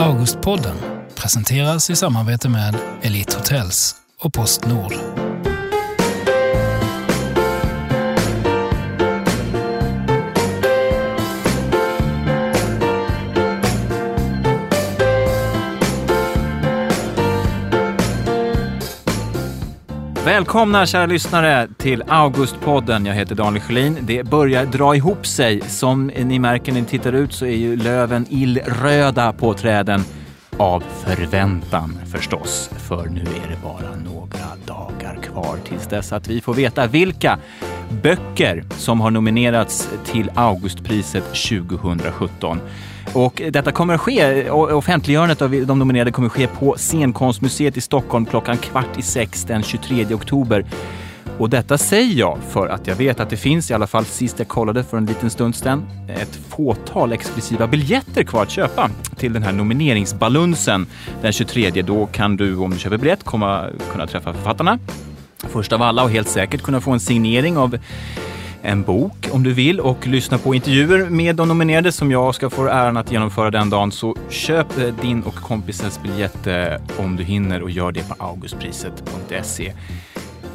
Augustpodden presenteras i samarbete med Elite Hotels och Postnord. Välkomna kära lyssnare till Augustpodden. Jag heter Daniel Schelin. Det börjar dra ihop sig. Som ni märker när ni tittar ut så är ju löven illröda på träden. Av förväntan förstås, för nu är det bara några dagar kvar tills dess att vi får veta vilka böcker som har nominerats till Augustpriset 2017. Och detta kommer att ske, offentliggörandet av de nominerade kommer att ske på Scenkonstmuseet i Stockholm klockan kvart i sex den 23 oktober. Och detta säger jag för att jag vet att det finns, i alla fall sist jag kollade för en liten stund sedan, ett fåtal exklusiva biljetter kvar att köpa till den här nomineringsbalunsen den 23. Då kan du, om du köper biljett, komma, kunna träffa författarna först av alla och helt säkert kunna få en signering av en bok om du vill och lyssna på intervjuer med de nominerade som jag ska få äran att genomföra den dagen. Så köp eh, din och kompisens biljett eh, om du hinner och gör det på augustpriset.se.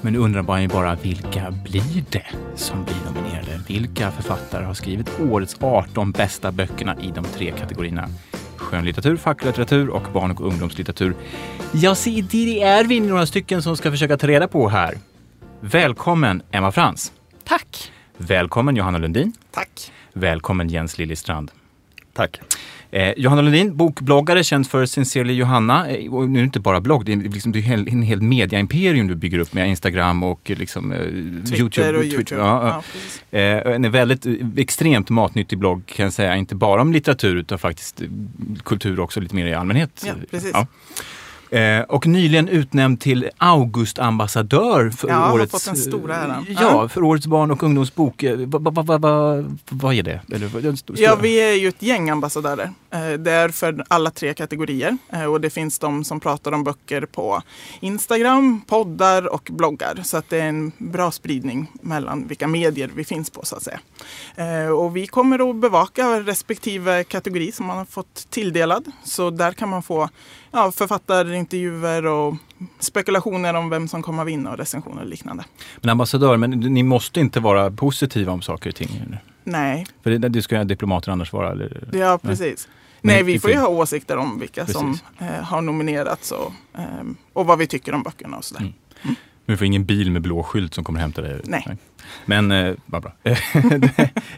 Men nu undrar man ju bara vilka blir det som blir nominerade? Vilka författare har skrivit årets 18 bästa böckerna i de tre kategorierna? Skönlitteratur, facklitteratur och barn och ungdomslitteratur. Ja, se, det är vi några stycken som ska försöka ta reda på här. Välkommen Emma Frans. Tack. Välkommen Johanna Lundin. Tack. Välkommen Jens Liljestrand. Tack. Eh, Johanna Lundin, bokbloggare, känd för Sincerely Johanna. Eh, och nu är det inte bara blogg, det är, liksom, det är en, en hel mediaimperium du bygger upp med Instagram och liksom, eh, Twitter YouTube. och Twitter. YouTube. Ja, Ja, ja. Eh, en väldigt eh, extremt matnyttig blogg kan jag säga, inte bara om litteratur utan faktiskt eh, kultur också lite mer i allmänhet. Ja, precis. Eh, och nyligen utnämnd till Augustambassadör för Ja, årets... fått den stora äran. Ja, Ja. för årets barn och ungdomsbok. Eh, Vad va, va, va, vad är det? Eller, Ja, vi är ju ett gäng ambassadörer. Eh, Det är för alla tre kategorier. Eh, Och det finns de som pratar om böcker på Instagram, poddar och bloggar. Så att det är en bra spridning mellan vilka medier vi finns på så att säga. Eh, Och vi kommer att bevaka respektive kategori som man har fått tilldelad. Så där kan man få ja, författarintervjuer och spekulationer om vem som kommer att vinna och recensioner och liknande. Men ambassadör, men ni måste inte vara positiva om saker och ting? eller? Nej, För det, det ska diplomater annars vara? Eller? Ja, precis. Men Nej, vi får ju ha åsikter om vilka som Precis. eh, har nominerats och, ehm, och vad vi tycker om böckerna och sådär. Mm. Men du får ingen bil med blå skylt som kommer hämta dig? Nej. Men eh, vad bra.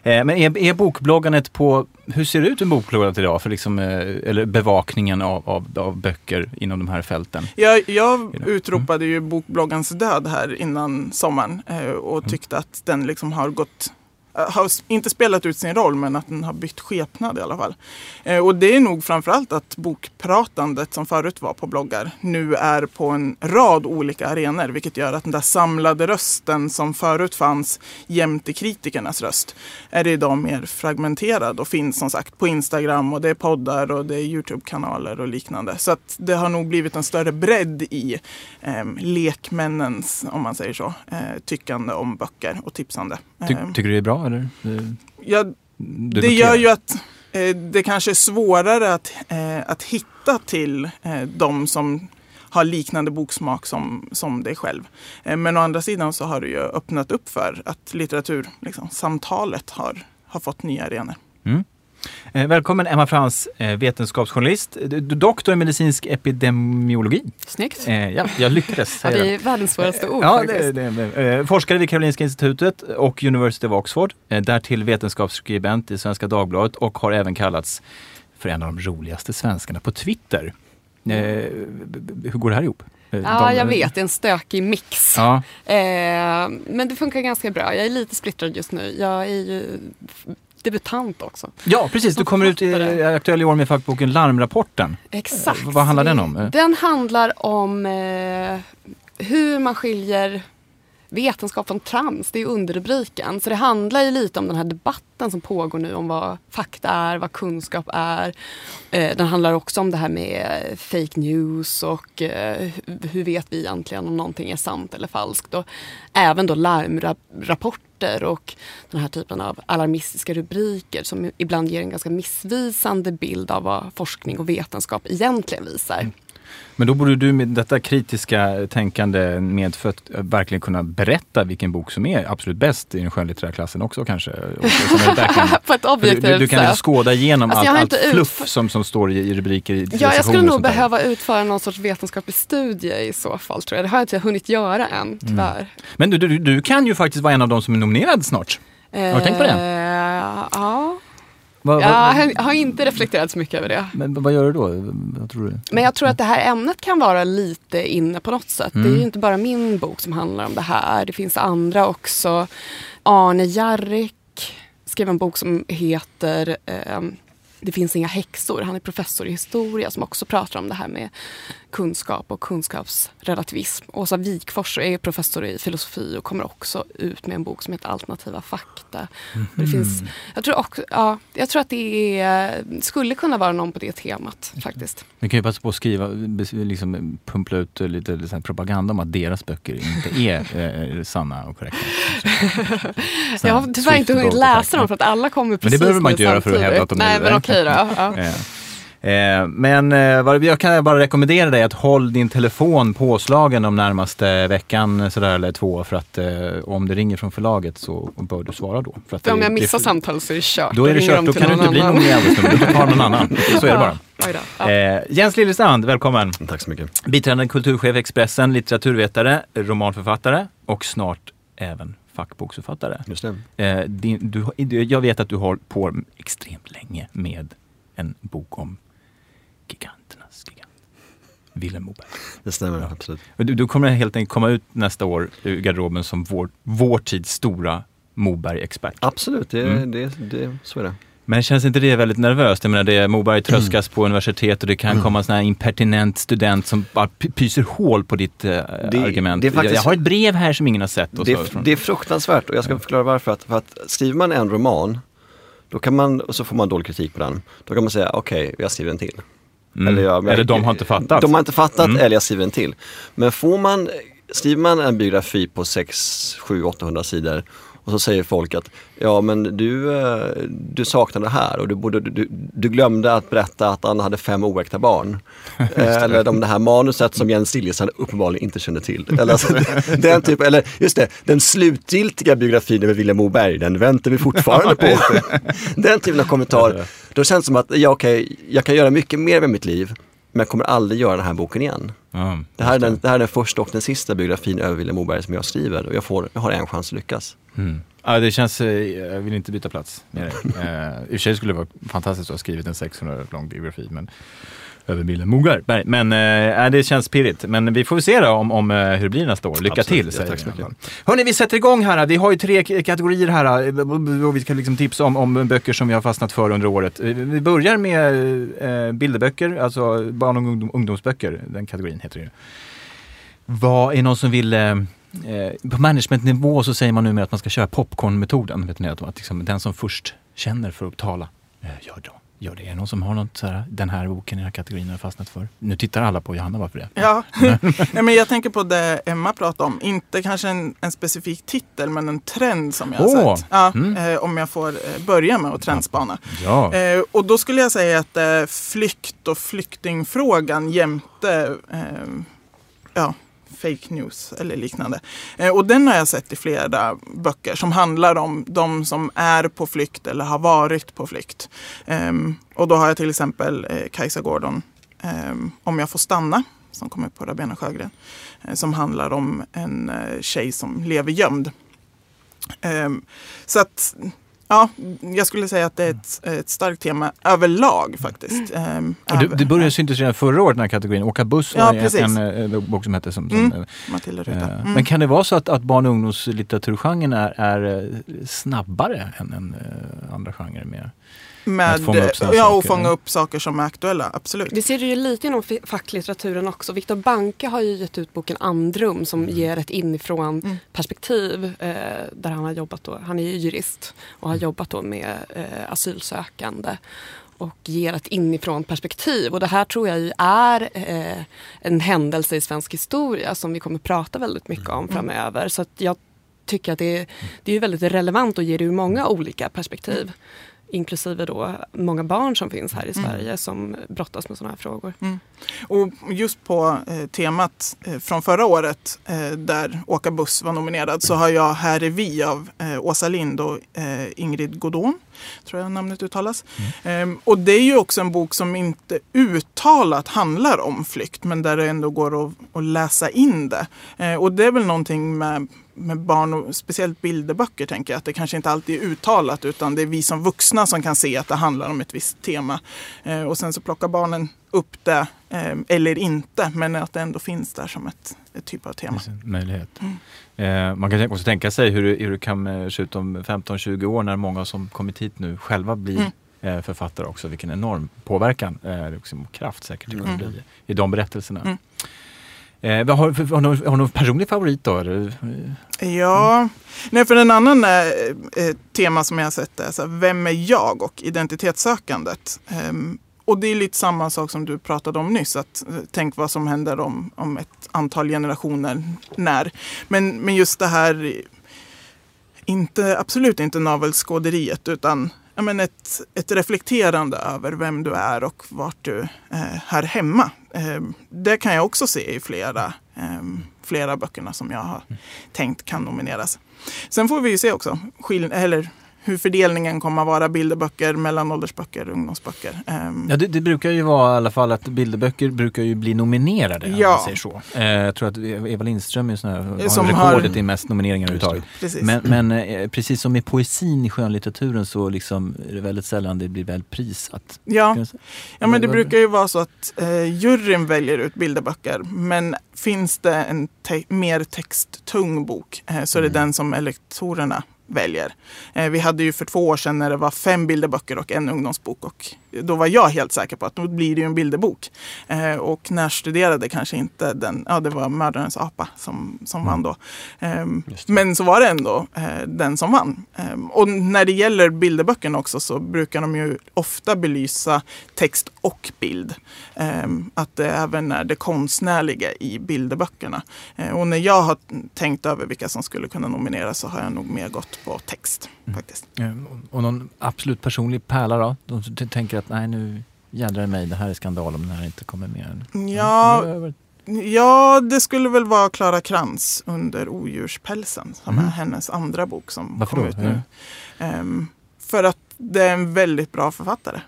Eh, Men är, är bokbloggandet på, hur ser det ut en bokbloggandet idag? För liksom, eh, eller bevakningen av, av, av böcker inom de här fälten? Jag, jag Mm. utropade ju bokbloggens död här innan sommaren eh, och Mm. tyckte att den liksom har gått har s- inte spelat ut sin roll men att den har bytt skepnad i alla fall. Eh, och det är nog framförallt att bokpratandet som förut var på bloggar nu är på en rad olika arenor vilket gör att den där samlade rösten som förut fanns jämte kritikernas röst är idag mer fragmenterad och finns som sagt på Instagram och det är poddar och det är Youtube-kanaler och liknande. Så att det har nog blivit en större bredd i eh, lekmännens, om man säger så, eh, tyckande om böcker och tipsande. Ty, Eh, tycker du det är bra? Eller? Eh, ja, du det gör ju att eh, det kanske är svårare att, eh, att hitta till eh, de som har liknande boksmak som, som dig själv. Eh, men å andra sidan så har det ju öppnat upp för att litteratur, liksom, samtalet har, har fått nya arenor. Eh, välkommen Emma Frans, eh, vetenskapsjournalist, du doktor i medicinsk epidemiologi. Snyggt. Eh, ja, jag lyckades Ja, det är världens svåraste ord Ja, det, det, eh, forskare vid Karolinska institutet och University of Oxford. Eh, därtill vetenskapsskribent i Svenska Dagbladet och har även kallats för en av de roligaste svenskarna på Twitter. Eh, hur går det här ihop? Eh, Ja, jag vet. Det är en stökig mix. Ja, Eh, men det funkar ganska bra. Jag är lite splittrad just nu. Jag är ju debutant också. ja, precis. Du kommer ut i, aktuell i år med fackboken Larmrapporten. Exakt. Vad handlar den om? Den handlar om eh, hur man skiljer vetenskap om trans, det är underrubriken. Så det handlar ju lite om den här debatten som pågår nu om vad fakta är, vad kunskap är. Eh, den handlar också om det här med fake news och eh, hur vet vi egentligen om någonting är sant eller falskt. Och även då larmrapporter och den här typen av alarmistiska rubriker som ibland ger en ganska missvisande bild av vad forskning och vetenskap egentligen visar. Men då borde du med detta kritiska tänkande medfött verkligen kunna berätta vilken bok som är absolut bäst i den skönlitterära klassen också kanske. På ett objektivt du, du, kan sätt. skåda igenom Alltså, allt, allt inte fluff som, som står i, i rubriker i Ja, jag skulle nog där. behöva utföra någon sorts vetenskaplig studie i så fall tror jag. Det har jag inte hunnit göra Mm. än, tyvärr. Men du, du, du kan ju faktiskt vara en av de som är nominerad snart. Har du tänkt på det? Eh, ja. Vad, Jag vad, har- har inte reflekterat så mycket över det. men vad gör du då? Vad tror du? Men jag tror att det här ämnet kan vara lite inne på något sätt. Det är Mm. ju inte bara min bok som handlar om det här. Det finns andra också. Arne Jarrik skrev en bok som heter ehm, Det finns inga häxor. Han är professor i historia som också pratar om det här med kunskap och kunskapsrelativism. Åsa Wikfors är professor i filosofi och kommer också ut med en bok som heter Alternativa fakta. Och det finns, jag, tror också, ja, jag tror att det är, skulle kunna vara någon på det temat faktiskt. Vi kan ju passa på att skriva, liksom pumpla ut lite, lite propaganda om att deras böcker inte är eh, sanna och korrekta. Jag har tyvärr inte hunnit läsa dem för att alla kommer det precis behöver man inte göra för att hävda att de Nej är men det. okej då. Ja. Eh, men eh, vad- jag kan bara rekommendera dig att håll din telefon påslagen de närmaste veckan sådär, eller två för att eh, om det ringer från förlaget så bör du svara då. För att om jag missar det, samtalet så är det kört. Då är det kört, då kan du någon inte bli just nu. Du får ta någon annan. Så är det bara. Ja. Eh, Jens Liljestrand, välkommen. Tack så mycket. Biträdande kulturchef Expressen, litteraturvetare, romanförfattare och snart även fackboksförfattare. Just det. Eh, din, du, jag vet att du har på extremt länge med en bok om giganternas gigant. Vilhelm Moberg. Det stämmer, absolut. Och Du, du kommer helt enkelt komma ut nästa år ur garderoben som vår, vår tids stora Moberg-expert. Absolut, det, Mm. det, det, så är det. Men känns inte det väldigt nervöst? Jag menar, det, Moberg tröskas på universitet och det kan komma en sån här impertinent student som bara pyser hål på ditt eh, argument. det faktiskt- jag, har ett brev här som ingen har sett. Det så, det är fruktansvärt och jag ska förklara varför. Att, för att skriver man en roman, då kan man, och så får man dålig kritik på den, då kan man säga okej, jag skriver en till. Mm. Eller, jag, Eller de har inte fattat. De har inte fattat Mm. eller jag skriver en till. Men får man, skriver man en biografi på 6, 7, 800 sidor och så säger folk att ja men du, eh, du saknar det här och du, borde, du, du glömde att berätta att han hade fem oäkta barn. Eh, eller om det här manuset som Jens Liljestrand uppenbarligen inte känner till. Eller, alltså, den typ, eller just det, den slutgiltiga biografin över Vilhelm Moberg, den väntar vi fortfarande på. den typen av kommentar. Då känns det som att ja, okej, jag kan göra mycket mer med mitt liv men jag kommer aldrig göra den här boken igen. Ja, Det här, är den, det här är den första och den sista biografin över Vilhelm Moberg som jag skriver och jag, får, jag har en chans att lyckas. Mm. Ja, det känns, eh, jag vill inte byta plats med dig. Eh, I och för sig skulle det vara fantastiskt att ha skrivit en 600 lång biografi men, över Vilhelm Moberg. Men eh, det känns pirrigt. Men vi får se då om, om eh, hur det blir nästa år. Lycka Absolut. till Ja, säger tack så mycket. Hörni, vi sätter igång här. Vi har ju tre kategorier här eh, och vi ska liksom tipsa om, om böcker som vi har fastnat för under året. Vi börjar med eh, bilderböcker, alltså barn och ungdom, ungdomsböcker. Den kategorin heter det. Vad är någon som vill eh, på managementnivå så säger man numera att man ska köra popcornmetoden. Vet ni, att, liksom, den som först känner för att tala, gör, då, gör det. Är någon som har något så här, den här boken i den här kategorin har fastnat för? Nu tittar alla på Johanna, varför det? Ja, Nej, men jag tänker på det Emma pratade om. Inte kanske en, en specifik titel men en trend som jag har sett. Ja, mm. eh, om jag får eh, börja med att trendspana. Ja. Eh, och då skulle jag säga att eh, flykt och flyktingfrågan jämte eh, ja, fake news eller liknande. Eh, och den har jag sett i flera böcker som handlar om de som är på flykt eller har varit på flykt. Ehm, och då har jag till exempel eh, Kajsa Gordon, ehm, Om jag får stanna, som kommer på Rabena Sjögren. Eh, som handlar om en tjej som lever gömd. Ehm, så att Ja, jag skulle säga att det är ett, ett starkt tema överlag faktiskt. Ehm, Och det, det började syntes redan förra året den här kategorin. Åka buss Ja, var en, precis. en, en bok som hette som, som Mm. eh, Matilda Ruta. Eh, Mm. Men kan det vara så att, att barn och ungdomslitteraturgenren är, är eh, snabbare än, än eh, andra genrer med, Att fånga upp sådana ja, och saker. fånga upp saker som är aktuella, absolut. Vi ser det ju lite inom facklitteraturen också. Viktor Banke har ju gett ut boken Andrum som Mm. ger ett inifrån perspektiv. Eh, där han har jobbat då, han är ju jurist och har jobbat då med eh, asylsökande och ger ett inifrån perspektiv. Och det här tror jag ju är eh, en händelse i svensk historia som vi kommer prata väldigt mycket om framöver. Så att jag tycker att det är, det är väldigt relevant och ger det ur många olika perspektiv. Inklusive då många barn som finns här i Sverige som brottas med sådana här frågor. Och just på eh, temat eh, från förra året eh, där Åka buss var nominerad så har jag Här är vi av eh, Åsa Lind och eh, Ingrid Godon, tror jag namnet uttalas. Ehm, och det är ju också en bok som inte uttalat handlar om flykt men där det ändå går att, att läsa in det. Eh, och det är väl någonting med med barn och speciellt bilderböcker tänker jag att det kanske inte alltid är uttalat utan det är vi som vuxna som kan se att det handlar om ett visst tema. Eh, och sen så plockar barnen upp det eh, eller inte men att det ändå finns där som ett, ett typ av tema. möjlighet. Mm. Eh, man kan också tänka sig hur, det- hur det kan eh, se ut om 15-20 år när många som kommit hit nu själva blir Mm. eh, författare också. Vilken enorm påverkan eh, liksom, och kraft säkert det kommer Mm. bli i de berättelserna. Mm. Eh, har, har, du, har du någon personlig favorit då? Eller? Ja, nej för en annan eh, eh, tema som jag har sett är så här, vem är jag och identitetssökandet. Eh, och det är lite samma sak som du pratade om nyss, att eh, tänk vad som händer om, om ett antal generationer när. Men, men just det här, inte, absolut inte navelskåderiet utan ja, men ett, ett reflekterande över vem du är och vart du eh, hör hemma. Eh, det kan jag också se i flera, eh, flera böckerna som jag har tänkt kan nomineras. Sen får vi ju se också eller hur fördelningen kommer att vara bilderböcker, mellanåldersböcker, ungdomsböcker. Ehm, Ja, det, det brukar ju vara i alla fall att bilderböcker brukar ju bli nominerade. om Ja. man säger så. Eh, jag tror att Eva Lindström är sån här, har Som rekordet har- i mest nomineringar överhuvudtaget. Precis. Men, men eh, precis som med poesin i skönlitteraturen så liksom är det väldigt sällan det blir väl prisat. ja. Ja, men det brukar ju vara så att eh, juryn väljer ut bilderböcker. Men finns det en te- mer texttung bok eh, så är det Mm. den som elektorerna väljer. Eh, vi hade ju för två år sedan när det var fem bilderböcker och en ungdomsbok. Och då var jag helt säker på att då blir det ju en bilderbok. Eh, och närstuderade kanske inte den, ja det var Mördarens apa som, som vann då. Ehm, men så var det ändå eh, den som vann. Ehm, och när det gäller bilderböckerna också så brukar de ju ofta belysa text och bild. Ehm, att det även är det konstnärliga i bilderböckerna. Och när jag har tänkt över vilka som skulle kunna nomineras så har jag nog mer gått på text faktiskt. Eh, Och någon absolut personlig pärla då? De tänker att nej nu jädrar mig, det här är skandal om den här inte kommer med. Ja, Ja, det skulle väl vara Klara Krantz under Odjurspälsen som Mm. är hennes andra bok som Varför kom då? ut nu. Ehm, för att det är en väldigt bra författare.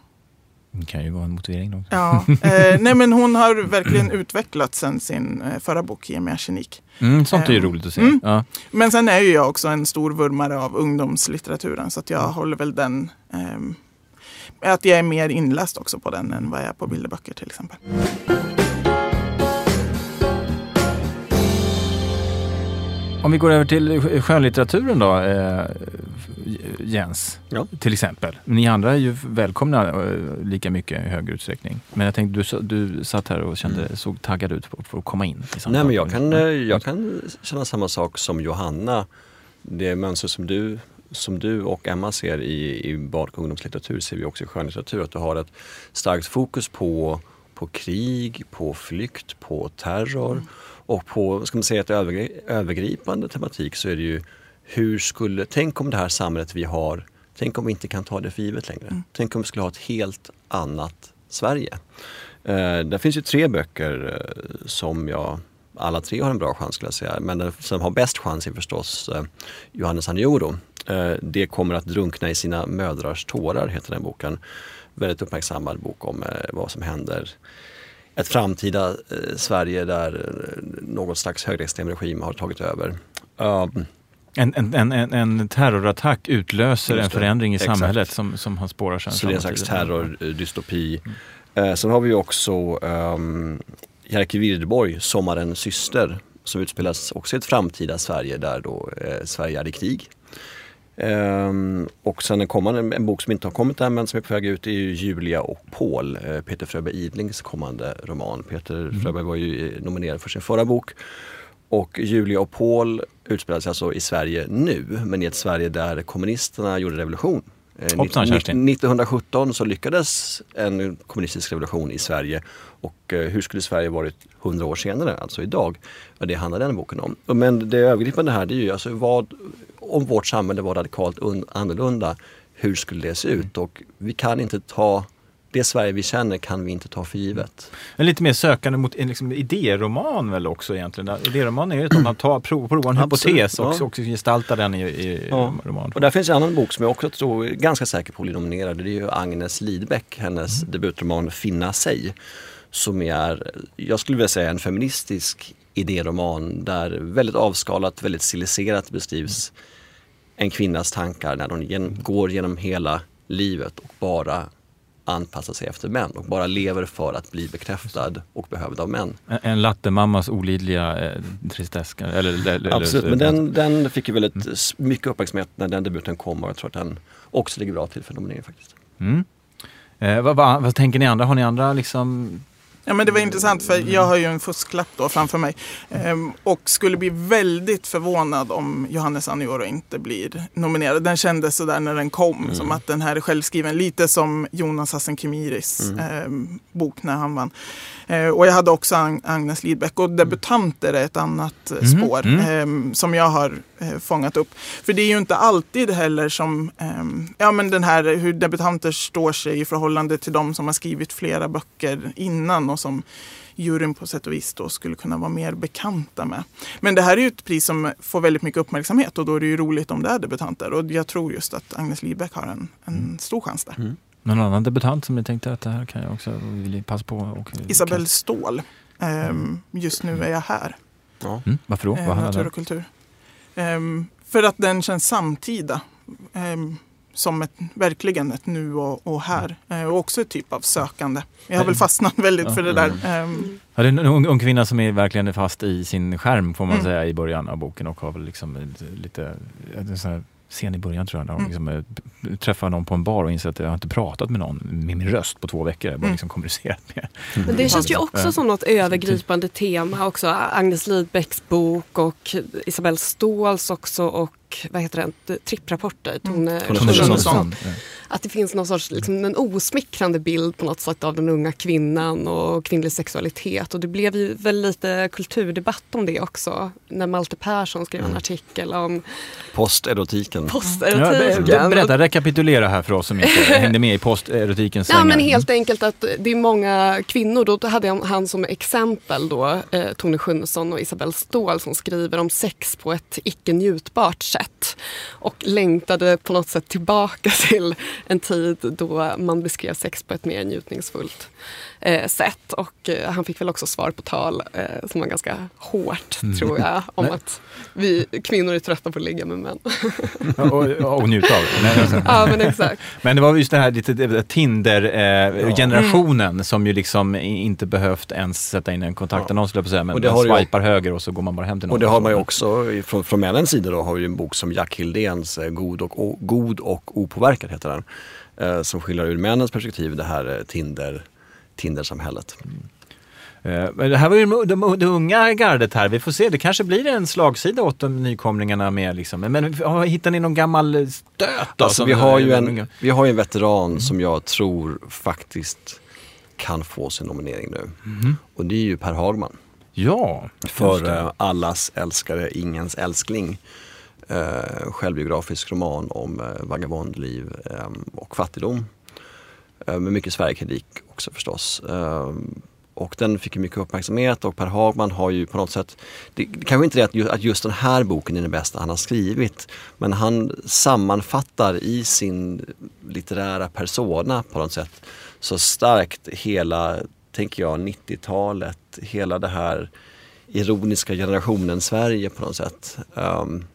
Det kan ju vara en motivering då. Ja. eh, nej, men hon har verkligen utvecklats sen sin eh, förra bok Ge mig arsenik. Mm, sånt är ju Ehm, roligt att se. mm. Ja. Men sen är ju jag också en stor vurmare av ungdomslitteraturen så att jag håller väl den ehm, att jag är mer inläst också på den än vad jag är på bilderböcker till exempel. Om vi går över till sk- skönlitteraturen då, eh, Jens, Ja. till exempel. Ni andra är ju välkomna eh, lika mycket i högre utsträckning. Men jag tänkte, du, du satt här och kände, såg taggad ut på, för att komma in. Nej men jag kan, eh, jag kan känna samma sak som Johanna. Det mönster som du, som du och Emma ser i, i barn och ungdomslitteratur ser vi också i skönlitteratur. Att du har ett starkt fokus på, på krig, på flykt, på terror och på, ska man säga ett övergri- övergripande tematik så är det ju hur skulle, tänk om det här samhället vi har, tänk om vi inte kan ta det för givet längre. Tänk om vi skulle ha ett helt annat Sverige. Eh, det finns ju tre böcker eh, som jag, alla tre har en bra chans skulle jag säga, men den som har bäst chans är förstås eh, Johannes Anioro. Eh, det kommer att drunkna i sina mödrars tårar heter den boken. Väldigt uppmärksammad bok om eh, vad som händer ett framtida eh, Sverige där eh, något slags högerextrem regim har tagit över. Um, En, en, en, en, en terrorattack utlöser en förändring i Exakt. samhället som, som han spårar sen. Så det är en slags framåt i tiden. terrordystopi. Eh, sen har vi också um, Jerker Wirdborg, Sommaren syster, som utspelas också i ett framtida Sverige där då eh, Sverige är i krig. Ehm, och sen en kommande, en bok som inte har kommit än men som är på väg ut är ju Julia och Paul, eh, Peter Fröberg Idlings kommande roman. Peter Fröberg var ju eh, nominerad för sin förra bok. Och Julia och Paul utspelar sig alltså i Sverige nu, men i ett Sverige där kommunisterna gjorde revolution. Eh, Hoppsan, Kerstin. 1917 så lyckades en kommunistisk revolution i Sverige och eh, hur skulle Sverige varit 100 år senare, alltså idag? Det handlar den boken om. Men det övergripande här det är ju alltså vad, om vårt samhälle var radikalt un- annorlunda, hur skulle det se ut? Och vi kan inte ta, det Sverige vi känner kan vi inte ta för givet. En lite mer sökande mot en liksom, idéroman väl också egentligen. Idéroman är ju att man tar, prov, provar en Absolut, hypotes och ja. också gestaltar den i, i Ja. roman. Och där finns en annan bok som jag också tror, ganska säker på blir nominerad. Det är ju Agnes Lidbeck, hennes debutroman Finna sig. Som är, jag skulle vilja säga en feministisk idéroman där väldigt avskalat, väldigt stiliserat beskrivs en kvinnas tankar när hon gen, går genom hela livet och bara anpassar sig efter män och bara lever för att bli bekräftad och behövd av män. En, en lattemammas olidliga eh, tristess. Eller, eller, eller- Absolut, men eller- den, den fick ju väldigt s- mycket uppmärksamhet när den debuten kom och jag tror att den också ligger bra till för nominering faktiskt. Mm. Eh, vad, vad, vad tänker ni andra? Har ni andra liksom... Ja, men det var intressant för jag har ju en fusklapp då framför mig. Ehm, och skulle bli väldigt förvånad om Johannes Anioro inte blir nominerad. Den kändes sådär när den kom, som att den här är självskriven. Lite som Jonas Hassan Khemiris ehm, bok när han vann. Eh, och jag hade också Ag- Agnes Lidbeck och debutanter är ett annat eh, Mhm, spår mm. ehm, som jag har eh, fångat upp. För det är ju inte alltid heller som, ehm, ja men den här hur debutanter står sig i förhållande till de som har skrivit flera böcker innan och som juryn på sätt och vis då skulle kunna vara mer bekanta med. Men det här är ju ett pris som får väldigt mycket uppmärksamhet och då är det ju roligt om det är debutanter. Och jag tror just att Agnes Lidbeck har en, en stor chans där. Någon annan debutant som ni tänkte att det här kan jag också vill passa på? Och, Isabelle Ståhl. Ehm, just nu är jag här. Ja. Mm, varför då? Eh, Vad natur och kultur. Ehm, för att den känns samtida. Som ett, verkligen ett nu och, och här. Eh, och också ett typ av sökande. Jag har väl fastnat väldigt för det där. Ehm, Ja, det är en ung, ung kvinna som är verkligen fast i sin skärm får man Mm. säga i början av boken och har väl liksom lite, scen i början tror jag, när hon Mm. liksom, eh, träffar någon på en bar och inser att jag har inte pratat med någon med min röst på två veckor. Jag bara Mm. liksom kommunicerat med. Men det känns ju också som något övergripande tema också. Agnes Lidbecks bok och Isabelle Ståhls också och vad heter den? Tripprapporter. Tone Tone Schunnesson. Ja. Att det finns någon sorts liksom, en osmickrande bild på något sätt av den unga kvinnan och kvinnlig sexualitet. Och det blev ju väl lite kulturdebatt om det också. När Malte Persson skrev en artikel om Posterotiken. Ja, posterotiken. be- berätta, rekapitulera här för oss som inte hängde med i posterotikens Ja svängar. men helt enkelt att det är många kvinnor, då hade han som exempel då, eh, Tone Schunnesson och Isabelle Ståhl som skriver om sex på ett icke njutbart sätt. Och längtade på något sätt tillbaka till en tid då man beskrev sex på ett mer njutningsfullt eh, sätt. Och eh, han fick väl också svar på tal eh, som var ganska hårt tror jag, om att vi kvinnor är trötta på att ligga med män. Ja, och, och njuta av det. Nej, ja men exakt. Men det var just det här lite Tinder-generationen som ju liksom inte behövt ens sätta in en kontaktannons, ja. på att säga, men Och det man har ju- swipar höger och så går man bara hem till någon. Och det har man ju också, från, från männens sida då, har vi ju en bok som Jack Hildéns God och, o, God och opåverkad heter den. Eh, som skildrar ur männens perspektiv det här Tinder, Tinder-samhället. Eh, Men det här var ju de, de, det unga gardet här. Vi får se, det kanske blir en slagsida åt de nykomlingarna med. Liksom. Men hittar ni någon gammal stöt? Då, Alltså, som- vi, har ju en, vi har en veteran som jag tror faktiskt kan få sin nominering nu. Och det är ju Per Hagman. Ja, För eh, allas älskare, ingens älskling. Eh, självbiografisk roman om eh, vagabondliv eh, och fattigdom. Eh, med mycket Sverigekritik också förstås. Eh, och den fick mycket uppmärksamhet och Per Hagman har ju på något sätt, det, det kanske inte är att just, att just den här boken är den bästa han har skrivit, men han sammanfattar i sin litterära persona på något sätt så starkt hela, tänker jag, 90-talet, hela det här ironiska generationen Sverige på något sätt. Um,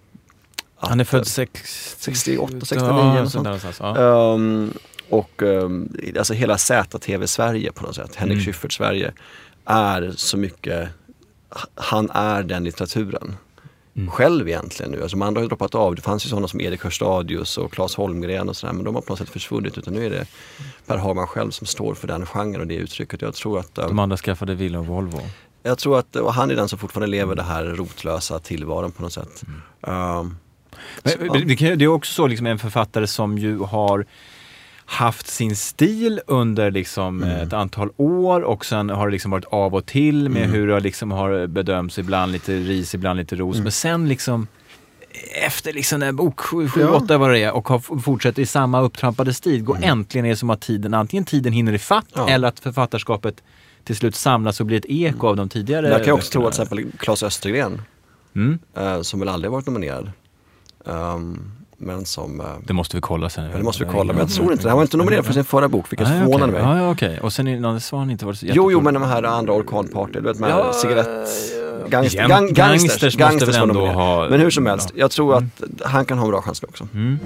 Han är född sex, 68, 69 ja, sånt sånt. ja. Um, och um, alltså hela ZTV-Sverige på något sätt, Henrik Mm. Schyffert-Sverige, är så mycket, han är den litteraturen. själv egentligen nu. Alltså de andra har ju droppat av. Det fanns ju sådana som Erik Hörstadius och Claes Holmgren och sådär men de har på något sätt försvunnit utan nu är det Per Hagman själv som står för den genren och det uttrycket. Jag tror att, eh, De andra skaffade villa och Volvo. jag tror att och han är den som fortfarande lever det här rotlösa tillvaron på något sätt. Um, Men, Så, ja. det, kan- det är också så liksom en författare som ju har haft sin stil under liksom Mm. ett antal år och sen har det liksom varit av och till med Mm. hur det liksom har bedömts, ibland lite ris, ibland lite ros. Mm. Men sen liksom efter liksom här bok 7, 7 Ja. 8 vad det är och har fortsätter i samma upptrampade stil, går äntligen är det som att tiden, antingen tiden hinner ifatt Mm. Ja. eller att författarskapet till slut samlas och blir ett eko av de tidigare jag kan också tro att till exempel Claes Östergren Mm, eh, som väl aldrig varit nominerad. Um, men som, eh, det måste vi kolla sen. ja, det måste vi kolla, men jag tror inte, han var inte nominerad för sin förra bok vilket Nej, förvånade okej. mig. Ja, ja, okej. Och sen är det någon svan inte varit så Jo, jo, men de här andra orkanparty, du vet med Ja, cigarett... ja. Gangst, Jäm- gang, gangsters gangsters, måste gangsters väl var ändå ha- Men hur som helst, jag tror att han kan ha en bra chans också. Mm.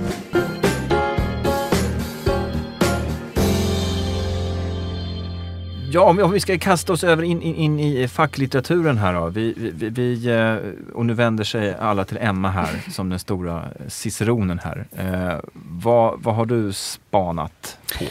Ja, om vi, om vi ska kasta oss över in, in, in i facklitteraturen här då. Vi, vi- vi, vi, eh, och nu vänder sig alla till Emma här som den stora ciceronen här. Eh, vad, vad har du spanat på?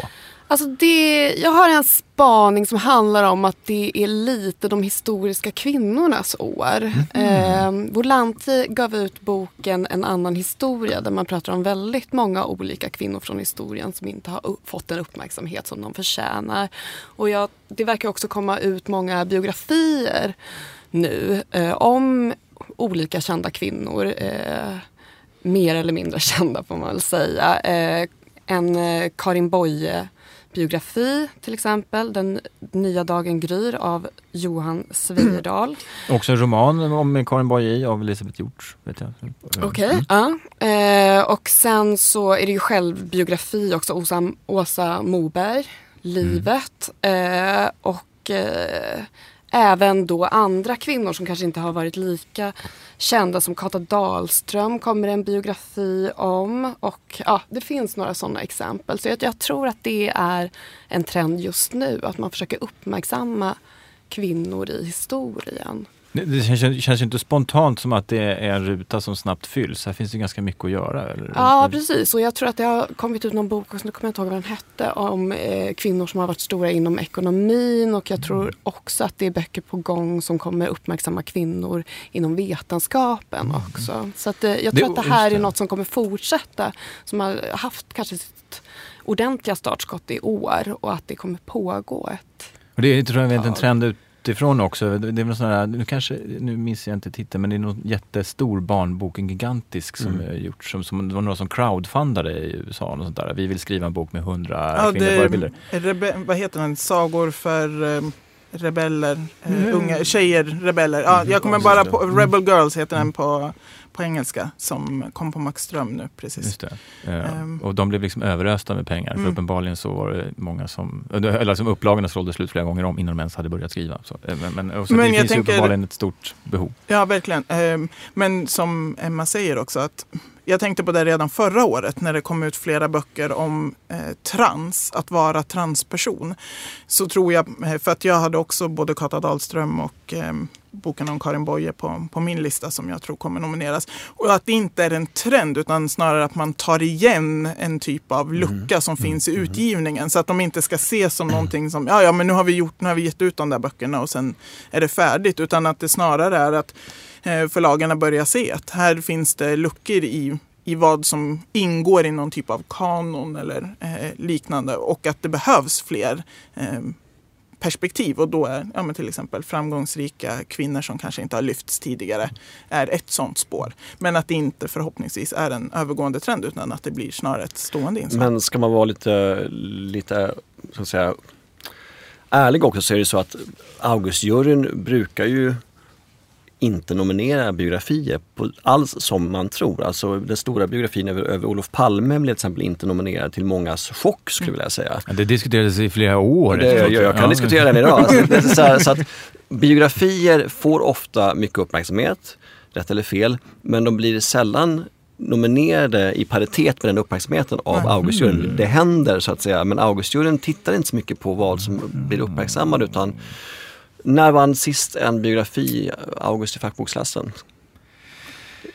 Alltså det, jag har en spaning som handlar om att det är lite de historiska kvinnornas år. Eh, Volanti gav ut boken En annan historia där man pratar om väldigt många olika kvinnor från historien som inte har fått den uppmärksamhet som de förtjänar. Och jag, det verkar också komma ut många biografier nu eh, om olika kända kvinnor. Eh, mer eller mindre kända får man väl säga. Eh, en eh, Karin Boye biografi till exempel, Den nya dagen gryr av Johan Sveirdal. Också en roman om Karin Boye av Elisabeth Hjort. Vet jag. Okej. Ja. Eh, och sen så är det ju självbiografi också, Åsa, Åsa Moberg, Livet. Eh, och eh, även då andra kvinnor som kanske inte har varit lika kända som Kata Dahlström kommer en biografi om. Och ja, det finns några sådana exempel. Så jag, jag tror att det är en trend just nu, att man försöker uppmärksamma kvinnor i historien. Det, det känns, känns ju inte spontant som att det är en ruta som snabbt fylls. Här finns det ganska mycket att göra. Eller? Ja, precis. Och jag tror att det har kommit ut någon bok, nu kommer jag inte ihåg vad den hette, om eh, kvinnor som har varit stora inom ekonomin. Och jag tror också att det är böcker på gång som kommer uppmärksamma kvinnor inom vetenskapen också. Så att, eh, jag Det- tror att det här det. är något som kommer fortsätta. Som har haft kanske sitt ordentliga startskott i år och att det kommer pågå ett Och det är tror jag en trend utifrån också. Det är väl sån här, nu kanske, nu minns jag inte titeln, men det är någon jättestor barnbok, en gigantisk som Mm. är gjort, som, som det var några som crowdfundade i USA. Och sånt där. Vi vill skriva en bok med hundra Ja, kvinnliga förebilder. vad heter den? Sagor för eh, rebeller, eh, Mm. unga tjejer, rebeller. Ja, jag kommer bara på, Rebel Girls heter den på, på engelska som kom på Max Ström nu precis. Eh, Ehm. och de blev liksom överösta med pengar. För Mm. uppenbarligen så var det många som, eller som upplagorna sålde slut flera gånger om innan de ens hade börjat skriva. Så, eh, men, men, så Men det finns tänker- uppenbarligen ett stort behov. Ja, verkligen. Ehm, Men som Emma säger också att jag tänkte på det redan förra året när det kom ut flera böcker om eh, trans, att vara transperson. Så tror jag, eh, för att jag hade också både Kata Dahlström och eh, boken om Karin Boye på, på min lista som jag tror kommer nomineras. Och att det inte är en trend utan snarare att man tar igen en typ av lucka som finns i utgivningen. Så att de inte ska ses som någonting som, ja ja men nu har vi gjort, nu har vi gett ut de där böckerna och sen är det färdigt. Utan att det snarare är att eh, förlagarna börjar se att här finns det luckor i, i vad som ingår i någon typ av kanon eller eh, liknande och att det behövs fler eh, perspektiv och då är ja, men till exempel framgångsrika kvinnor som kanske inte har lyfts tidigare är ett sånt spår. Men att det inte förhoppningsvis är en övergående trend utan att det blir snarare ett stående inslag. Men ska man vara lite, lite så att säga, ärlig också så är det så att Augustjuryn brukar ju inte nominera biografier på alls som man tror. Alltså den stora biografin över, över Olof Palme blev till exempel inte nominerad till mångas chock skulle jag vilja säga. Ja, Det diskuterades i flera år. Det, jag, jag kan Ja. diskutera den idag. Alltså, så, här, så att biografier får ofta mycket uppmärksamhet, rätt eller fel, men de blir sällan nominerade i paritet med den uppmärksamheten av Nej. Augustjuryn. Det händer så att säga, men Augustjuryn tittar inte så mycket på vad som blir uppmärksammad utan när vann sist en biografi August i fackboksklassen?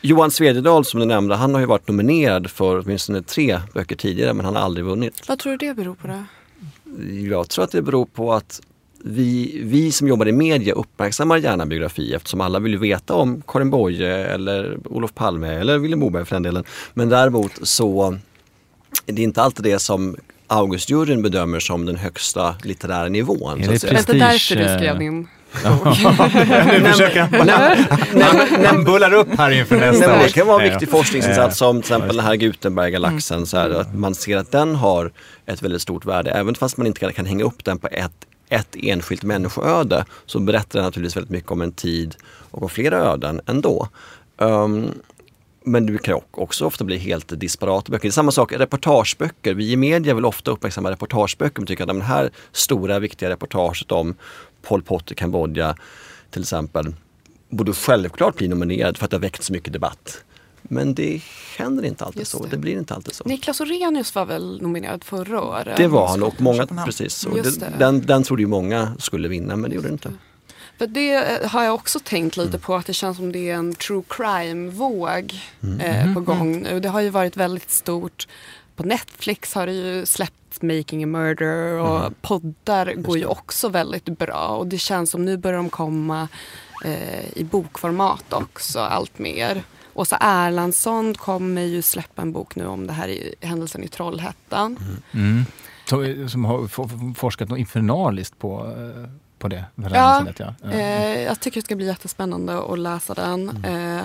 Johan Svedjedal som du nämnde, han har ju varit nominerad för åtminstone tre böcker tidigare men han har aldrig vunnit. Vad tror du det beror på då? Jag tror att det beror på att vi, vi som jobbar i media uppmärksammar gärna biografi eftersom alla vill veta om Karin Boye eller Olof Palme eller Vilhelm Moberg för den delen. Men däremot så är det inte alltid det som Augustjuryn bedömer som den högsta litterära nivån. Är så det. Är det därför du Prestige, skrev eh, din Nu försöker han, bullar upp här inför nästa år. det kan vara en viktig forskningsinsats som till exempel den här Mm. Gutenberg-galaxen. Så här, att man ser att den har ett väldigt stort värde. Även fast man inte kan, kan hänga upp den på ett, ett enskilt människoöde så berättar den naturligtvis väldigt mycket om en tid och om flera öden ändå. Um, men du kan också ofta bli helt disparata böcker. Det är samma sak, reportageböcker. Vi i media vill ofta uppmärksamma reportageböcker. Vi tycker att det här stora viktiga reportaget om Pol Pot i Kambodja till exempel borde självklart bli nominerad för att det har väckt så mycket debatt. Men det händer inte alltid Just så. det. Det blir inte alltid så. Niklas Orenius var väl nominerad förra året? Det var han och många, precis. Och det. den, den trodde ju många skulle vinna men det gjorde det inte. För det eh, har jag också tänkt lite på att det känns som det är en true crime-våg eh, på gång nu. Det har ju varit väldigt stort. På Netflix har det ju släppt Making a Murder och poddar går ju också väldigt bra. Och det känns som nu börjar de komma eh, i bokformat också allt mer. Åsa Erlandsson kommer ju släppa en bok nu om det här i händelsen i Trollhättan. Mm. Som, som har for- forskat något infernaliskt på, eh, på det. Ja, Ja. Eh, jag tycker det ska bli jättespännande att läsa den. Eh,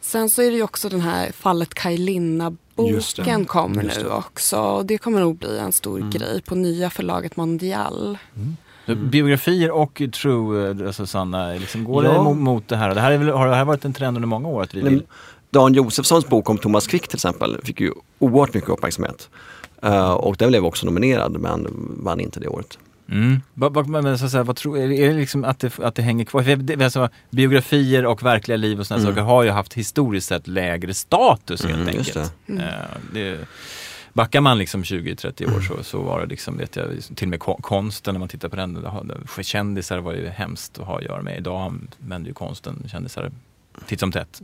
sen så är det ju också den här fallet Kajlinna-boken kommer nu också. Och det kommer nog bli en stor grej på nya förlaget Mondial. Så Biografier och true, eh, alltså sanna, liksom går Ja. det mot, mot det här? Det här är väl, har det här varit en trend under många år? Att vi vill, Dan Josefssons bok om Thomas Quick till exempel fick ju oerhört mycket uppmärksamhet. Eh, och den blev också nominerad men vann inte det året. Mm. Men så att säga, vad tror, är, det- det liksom att det, att det hänger kvar? Det, alltså, biografier och verkliga liv och sådana Mm. saker har ju haft historiskt sett lägre status helt Mm, enkelt. Mm. Eh, det, backar man liksom 20-30 år så, så var det liksom, vet jag, till och med ko- konsten när man tittar på den, det det- kändisar var ju hemskt att ha att göra med. Idag använder ju konsten kändisar titt som tätt.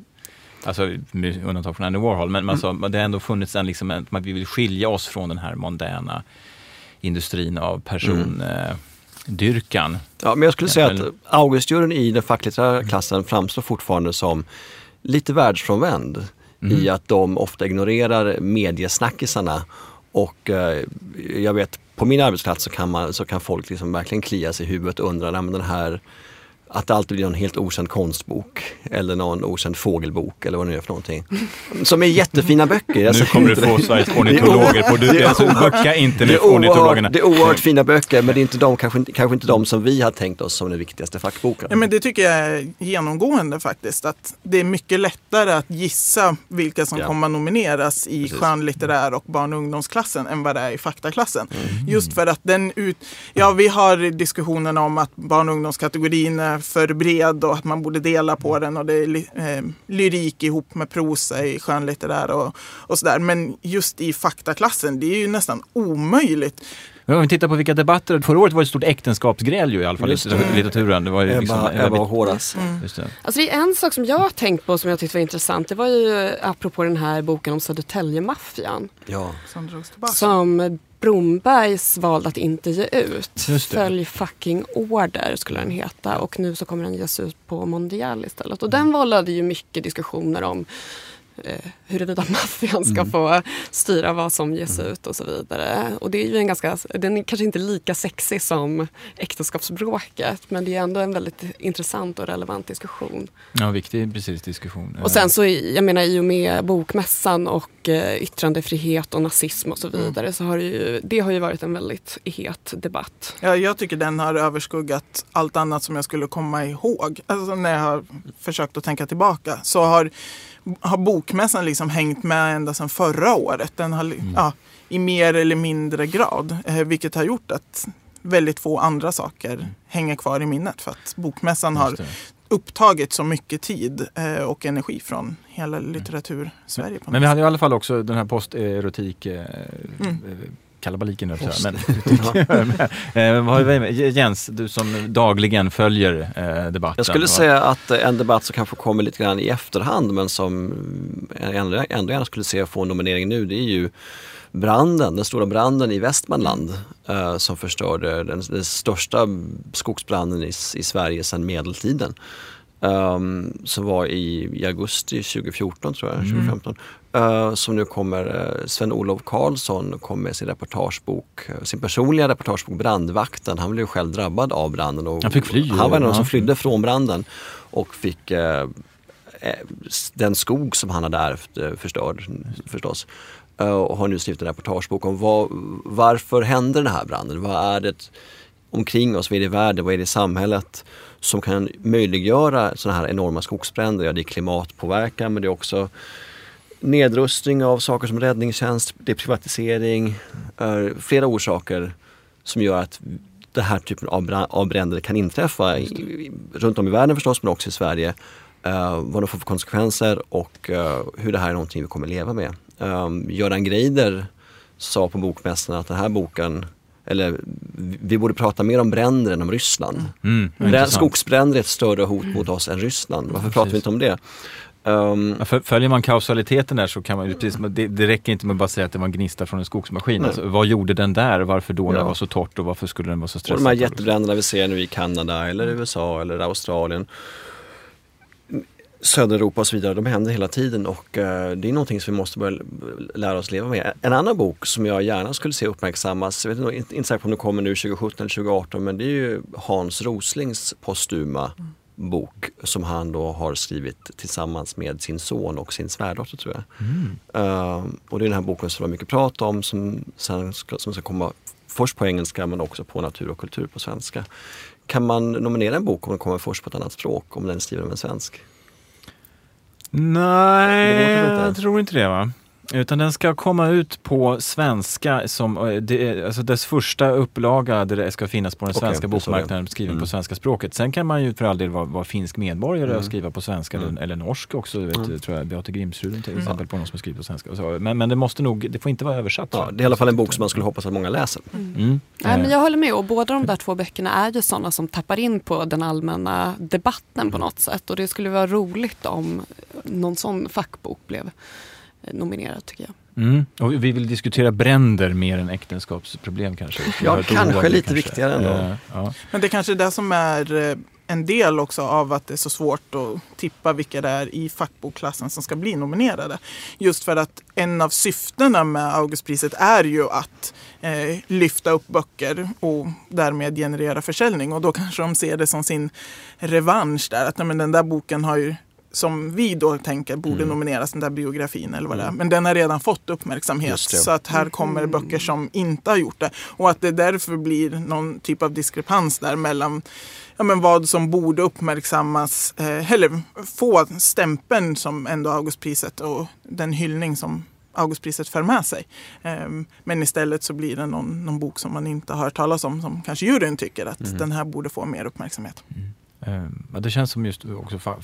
Alltså med undantag från Andy Warhol, men alltså, det har ändå funnits en, liksom, en, att vi vill skilja oss från den här mondäna industrin av persondyrkan. Ja, men jag skulle säga att Augustjuryn i den facklitterära klassen framstår fortfarande som lite världsfrånvänd Mhm. i att de ofta ignorerar mediesnackisarna och eh, jag vet på min arbetsplats så kan, man, så kan folk liksom verkligen klia sig i huvudet och undra, men den här att det alltid blir någon helt okänd konstbok eller någon okänd fågelbok eller vad det nu är för någonting. Som är jättefina böcker. Jag Nu säger kommer du få. Sveriges ornitologer på du. Alltså, böcka inte Det nu är, för ornitologerna. oerhört, det är oerhört fina böcker men det är inte de, kanske, inte- kanske inte de som vi har tänkt oss som den viktigaste fackboken. Ja, men det tycker jag är genomgående faktiskt. Att det är mycket lättare att gissa vilka som Ja. kommer att nomineras i Precis. skönlitterär och barn och ungdomsklassen än vad det är i faktaklassen. Mm. Just för att den ut... Ja, vi har diskussionen om att barn och ungdomskategorin är för bred och att man borde dela på den och det är ly- eh, lyrik ihop med prosa i skönlitterär och, och sådär. Men just i faktaklassen, det är ju nästan omöjligt. Men om vi tittar på vilka debatter, förra året var det ett stort äktenskapsgräl ju i alla fall i litteraturen. Det var ju liksom, Ebba, Ebba och Horace. Just det. Alltså det är en sak som jag har tänkt på som jag tyckte var intressant. Det var ju apropå den här boken om Södertälje-maffian. Ja. Som drogs tillbaka. Som Brombergs valde att inte ge ut. Följ fucking order skulle den heta. Och nu så kommer den ges ut på Mondial istället. Och den vållade ju mycket diskussioner om eh, huruvida maffian ska få styra vad som ges ut och så vidare. Och det är ju en ganska, den är kanske inte lika sexig som äktenskapsbråket. Men det är ändå en väldigt intressant och relevant diskussion. Ja, viktig precis diskussion. Och sen så, jag menar i och med bokmässan och eh, yttrandefrihet och nazism och så vidare så har det ju, det har ju varit en väldigt het debatt. Ja, jag tycker den har överskuggat allt annat som jag skulle komma ihåg. Alltså när jag har försökt att tänka tillbaka så har, har bokmässan liksom hängt med ända sedan förra året. Den har li- ja, i mer eller mindre grad. Eh, vilket har gjort att väldigt få andra saker hänger kvar i minnet. För att bokmässan har upptagit så mycket tid eh, och energi från hela litteratur-Sverige. på Men något vi hade i alla fall också den här posterotik eh, Mm. eh, kalabaliken nu. Men, eh, vi med? Jens, du som dagligen följer eh, debatten. Jag skulle säga att eh, en debatt som kanske kommer lite grann i efterhand men som jag ändå, ändå gärna skulle se få en nominering nu det är ju branden, den stora branden i Västmanland eh, som förstörde den, den största skogsbranden i, i Sverige sedan medeltiden. Um, som var i, i augusti 2014 tror jag, 2015. Eh, som nu kommer, uh, Sven-Olof Karlsson kom med sin reportagebok, eh, sin personliga reportagebok Brandvakten. Han blev ju själv drabbad av branden. Och Han fick fly, Han var en av de som flydde från branden och fick eh, eh, den skog som han hade ärvt eh, förstörd förstås. Eh, och har nu skrivit en reportagebok om vad, varför hände den här branden? Vad är det omkring oss, vad är det i världen, vad är det i samhället som kan möjliggöra sådana här enorma skogsbränder? Ja, det är klimatpåverkan men det är också nedrustning av saker som räddningstjänst, det är privatisering, eh, flera orsaker som gör att den här typen av, bränder kan inträffa i, runt om i världen förstås men också i Sverige. Eh, vad de får för konsekvenser och eh, hur det här är någonting vi kommer leva med. Um, Göran Greider sa på Bokmässan att den här boken, eller vi borde prata mer om bränder än om Ryssland. Mm, Brä- intressant. Skogsbränder är ett större hot mot oss än Ryssland. Varför pratar vi inte om det? Um, Följer man kausaliteten där så kan man ju precis, det, det räcker inte med att bara säga att det var en gnista från en skogsmaskin. Alltså, vad gjorde den där? Varför då när Ja. det var så torrt och varför skulle den vara så Och stressad? de här jättebränderna vi ser nu i Kanada eller USA eller Australien. Södra Europa och så vidare, de händer hela tiden och eh, det är någonting som vi måste börja lära oss leva med. En annan bok som jag gärna skulle se uppmärksammas, jag vet inte, inte inte säker på om det kommer nu 2017 eller 2018, men det är ju Hans Roslings postuma bok som han då har skrivit tillsammans med sin son och sin svärdotter tror jag. Eh, och det är den här boken som det var mycket prat om som, sen ska, som ska komma först på engelska men också på natur och kultur på svenska. Kan man nominera en bok om den kommer först på ett annat språk, om den är skriven av en svensk? Nej, jag tror inte det va? Utan den ska komma ut på svenska som, eh, det, alltså dess första upplaga där det ska finnas på den svenska bokmarknaden skriven Mm. på svenska språket. Sen kan man ju för all del vara, vara finsk medborgare Mm. och skriva på svenska Mm. eller, eller norsk också. Vet, Mm. tror jag, Beate Grimsrud till Mm. exempel på någon som skriver på svenska. Men, men det måste nog, det får inte vara översatt. Ja, det är i alla fall en bok som man skulle hoppas att många läser. Mm. Nej, men Eh, jag håller med och båda de där två böckerna är ju sådana som tappar in på den allmänna debatten på något sätt. Och det skulle vara roligt om någon sån fackbok blev eh, nominerad tycker jag. Mm. Och vi vill diskutera bränder mer än äktenskapsproblem kanske. Ja, kanske ord lite viktigare ändå. Eh, ja. Men det är kanske är det som är eh, en del också av att det är så svårt att tippa vilka det är i fackbokklassen som ska bli nominerade. Just för att en av syftena med Augustpriset är ju att eh, lyfta upp böcker och därmed generera försäljning. Och då kanske de ser det som sin revansch där. Att nej, men den där boken har ju som vi då tänker borde Mm. nomineras, den där biografin eller vad det är. Men den har redan fått uppmärksamhet. Så att här kommer böcker som inte har gjort det. Och att det därför blir någon typ av diskrepans där mellan ja, men vad som borde uppmärksammas, eh, eller få stämpeln som ändå Augustpriset och den hyllning som Augustpriset för med sig. Ehm, men istället så blir det någon, någon bok som man inte har hört talas om som kanske juryn tycker att Mhm. den här borde få mer uppmärksamhet. Eh, Ehm, ja, det känns som just också fa-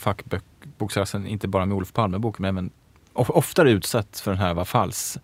inte bara med Olof Palme-boken, men även oftare utsatt för den här vad falls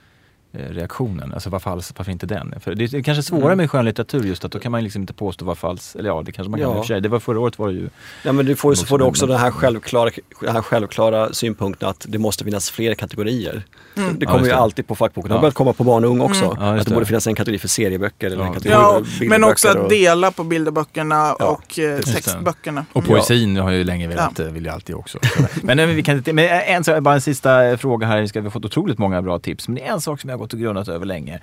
reaktionen. Alltså vad falskt, varför inte den? För det är kanske svårare Mm. med skönlitteratur just att då kan man liksom inte påstå vad falskt, eller ja det kanske man kan Ja. i och för sig. Det var förra året var det ju Ja, men du får, så får du också den här självklara, den här självklara synpunkten att det måste finnas fler kategorier. Mm. Det Ja, kommer just ju det. alltid på fackboken. Det har Ja. börjat komma på barn och ung också. Mm. Ja, att det det. borde finnas en kategori för serieböcker eller Ja. en kategori Ja, för men också att och- dela på bilderböckerna Ja, och eh, textböckerna. Och poesin har jag ju länge velat, ja. vill jag alltid också. men, eh, vi kan men en, bara en sista eh, fråga här, vi ska- vi har fått otroligt många bra tips. Men det är en sak som jag har gått och grunnat över länge.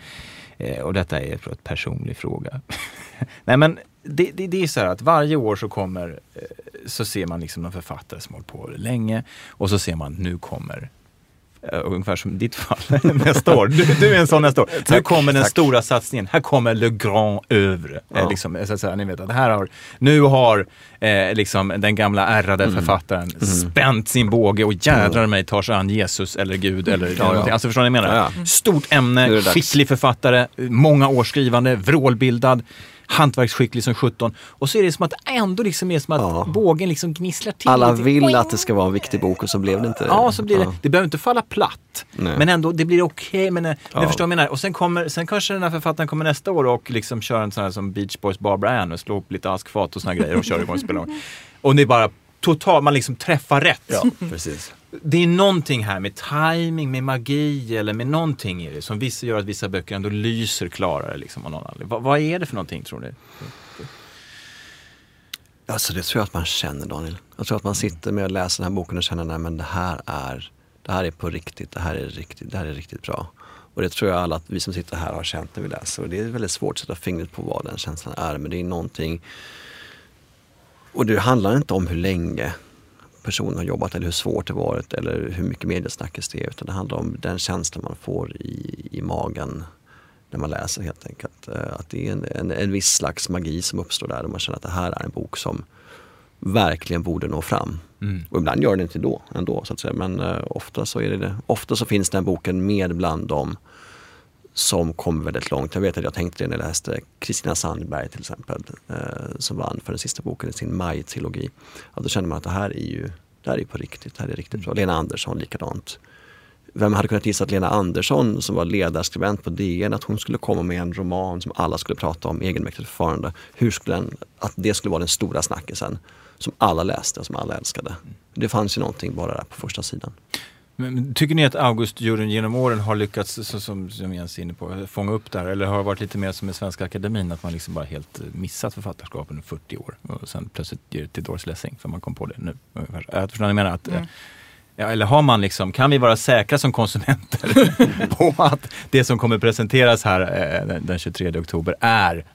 Eh, och detta är en personlig fråga. Nej men det, det, det är så här att varje år så kommer, eh, så ser man liksom en författare som hållit på länge och så ser man nu kommer Ungefär som ditt fall nästa år. Du, du är en sån nästa år. nu kommer den tack. stora satsningen. Här kommer Le Grand Övre. Ja. Eh, liksom, så att säga, ni vet att här har, nu har eh, liksom den gamla ärrade Mm. författaren spänt sin båge och jädrar mig tar sig an Jesus eller Gud eller Ja, ja. någonting. Alltså förstår ni vad jag menar? Ja, ja. Stort ämne, skicklig författare, många års skrivande, vrålbildad. Hantverksskicklig som 17. Och så är det som att ändå liksom är som att Ja. bågen liksom gnisslar till Alla vill att det ska vara en viktig bok och så blev det inte. Ja, så blir det. Ja. Det behöver inte falla platt. Nej. Men ändå, det blir okej. men eh, Ja. du förstår vad jag menar. Och sen, kommer, sen kanske den här författaren kommer nästa år och liksom kör en sån här som Beach Boys Barbara Ann och slår upp lite askfat och såna grejer och kör igång och spelar. Och det är bara totalt, man liksom träffar rätt. Ja, precis. Det är någonting här med timing, med magi eller med någonting i det som vissa gör att vissa böcker ändå lyser klarare. Liksom, av någon anledning. vad, vad är det för någonting tror ni? Alltså det tror jag att man känner Daniel. Jag tror att man sitter med och läser den här boken och känner nej men det här är, det här är på riktigt, det här är riktigt, det här är riktigt bra. Och det tror jag alla att vi som sitter här har känt när vi läser. Och det är väldigt svårt att sätta fingret på vad den känslan är. Men det är någonting och det handlar inte om hur länge personen har jobbat eller hur svårt det varit eller hur mycket mediesnackis det är. Utan det handlar om den känslan man får i, i magen när man läser helt enkelt. Eh, Att det är en, en, en viss slags magi som uppstår där och man känner att det här är en bok som verkligen borde nå fram. Och ibland gör den inte då ändå så att säga. Men eh, ofta, så är det det. ofta så finns den boken med bland dem som kom väldigt långt. Jag vet att jag tänkte det när jag läste Kristina Sandberg till exempel eh, som vann för den sista boken i sin Maj-trilogi. Ja, då känner man att det här är ju det här är på riktigt, det här är riktigt bra. Lena Andersson likadant. Vem hade kunnat gissa att Lena Andersson som var ledarskribent på DN att hon skulle komma med en roman som alla skulle prata om, egenmäktigt förfarande. Hur skulle den, att det skulle vara den stora snackisen som alla läste och som alla älskade. Det fanns ju någonting bara där på första sidan. Men, men tycker ni att Augustjuryn genom åren har lyckats, så, som, som Jens är inne på, fånga upp det här? Eller har det varit lite mer som med Svenska Akademin, att man liksom bara helt eh, missat författarskap under 40 år och sen plötsligt ger det till Doris Lessing för man kom på det nu? ungefär. Jag förstår vad ni menar? Att, eh, ja, eller har man liksom, kan vi vara säkra som konsumenter på att det som kommer presenteras här eh, den- den 23 oktober är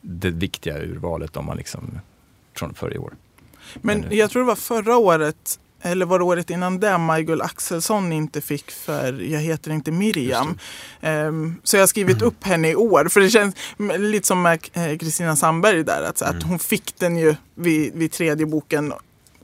det viktiga urvalet om man liksom, från förra år? Men jag tror det var förra året, eller var det året innan det, Majgull Axelsson inte fick för Jag heter inte Miriam. Ehm, så jag har skrivit upp henne i år. För det känns lite som med eh, Kristina Sandberg där, att, så att hon fick den ju vid, vid tredje boken.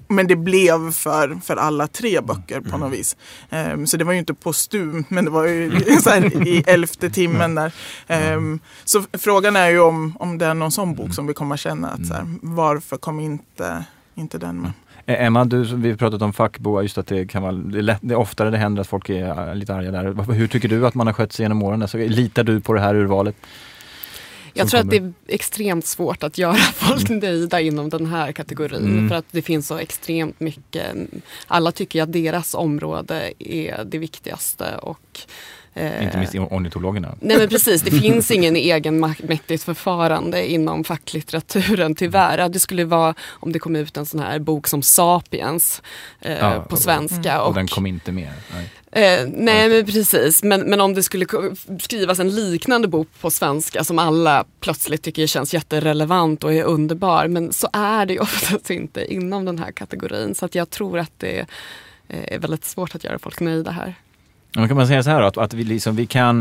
Men det blev för, för alla tre böcker på något vis. Ehm, så det var ju inte postum, men det var ju här, i elfte timmen där. Ehm, så frågan är ju om, om det är någon sån bok som vi kommer känna att så här, varför kom inte, inte den med? Eh, Emma, du, vi har pratat om fackboa, just att det kan vara, det är, lätt, det är oftare det händer att folk är eh, lite arga där. Hur tycker du att man har skött sig genom åren? Alltså, litar du på det här urvalet? Jag tror att kommer. det är extremt svårt att göra folk nöjda inom den här kategorin. Mm. För att det finns så extremt mycket. Alla tycker att deras område är det viktigaste. Och, Inte minst ornitologerna. Nej men precis, det finns ingen egenmäktigt förfarande inom facklitteraturen tyvärr. Det skulle vara om det kom ut en sån här bok som Sapiens eh, Ja, på svenska. Och, Och, den kom inte med. Nej. Eh, nej men precis, men, men om det skulle skrivas en liknande bok på svenska som alla plötsligt tycker känns jätterelevant och är underbar. Men så är det ju oftast inte inom den här kategorin. Så att jag tror att det eh, är väldigt svårt att göra folk nöjda här. Men kan man säga så här då, att, att vi, liksom, vi kan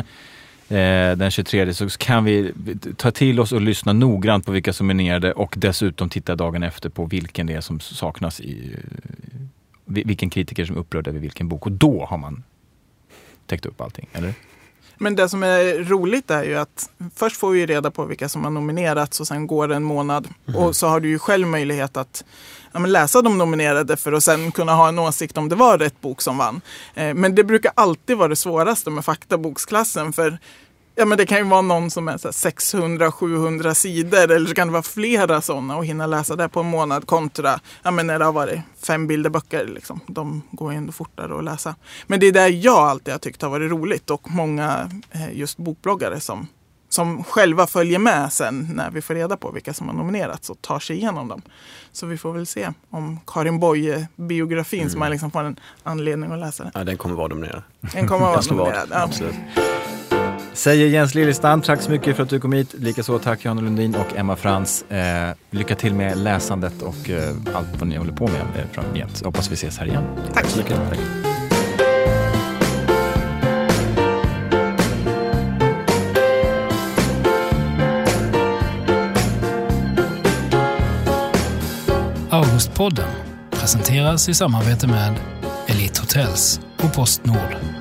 eh, den 23 så kan vi ta till oss och lyssna noggrant på vilka som är nominerade och dessutom titta dagen efter på vilken det är som saknas i vilken kritiker som är upprörd över vilken bok och då har man täckt upp allting, eller? Men det som är roligt är ju att först får vi reda på vilka som har nominerats och sen går det en månad. Och så har du ju själv möjlighet att ja, läsa de nominerade för att sen kunna ha en åsikt om det var rätt bok som vann. Eh, men det brukar alltid vara det svåraste med faktaboksklassen. För ja, men det kan ju vara någon som är 600-700 sidor eller så kan det vara flera sådana och hinna läsa det på en månad kontra ja, men när det har varit fem bilderböcker. Liksom. De går ju ändå fortare att läsa. Men det är det jag alltid har tyckt har varit roligt och många eh, just bokbloggare som, som själva följer med sen när vi får reda på vilka som har nominerats och tar sig igenom dem. Så vi får väl se om Karin Boye-biografin som man liksom får en anledning att läsa den. Ja, den kommer vara dominerad. Den kommer vara nominerad. Ja. Absolut. Säger Jens Liljestam, tack så mycket för att du kom hit. Likaså tack Johanna Lundin och Emma Frans. Eh, lycka till med läsandet och eh, allt vad ni håller på med eh, framgent. Hoppas vi ses här igen. Tack Så mycket. Tack. Augustpodden presenteras i samarbete med Elite Hotels och Postnord.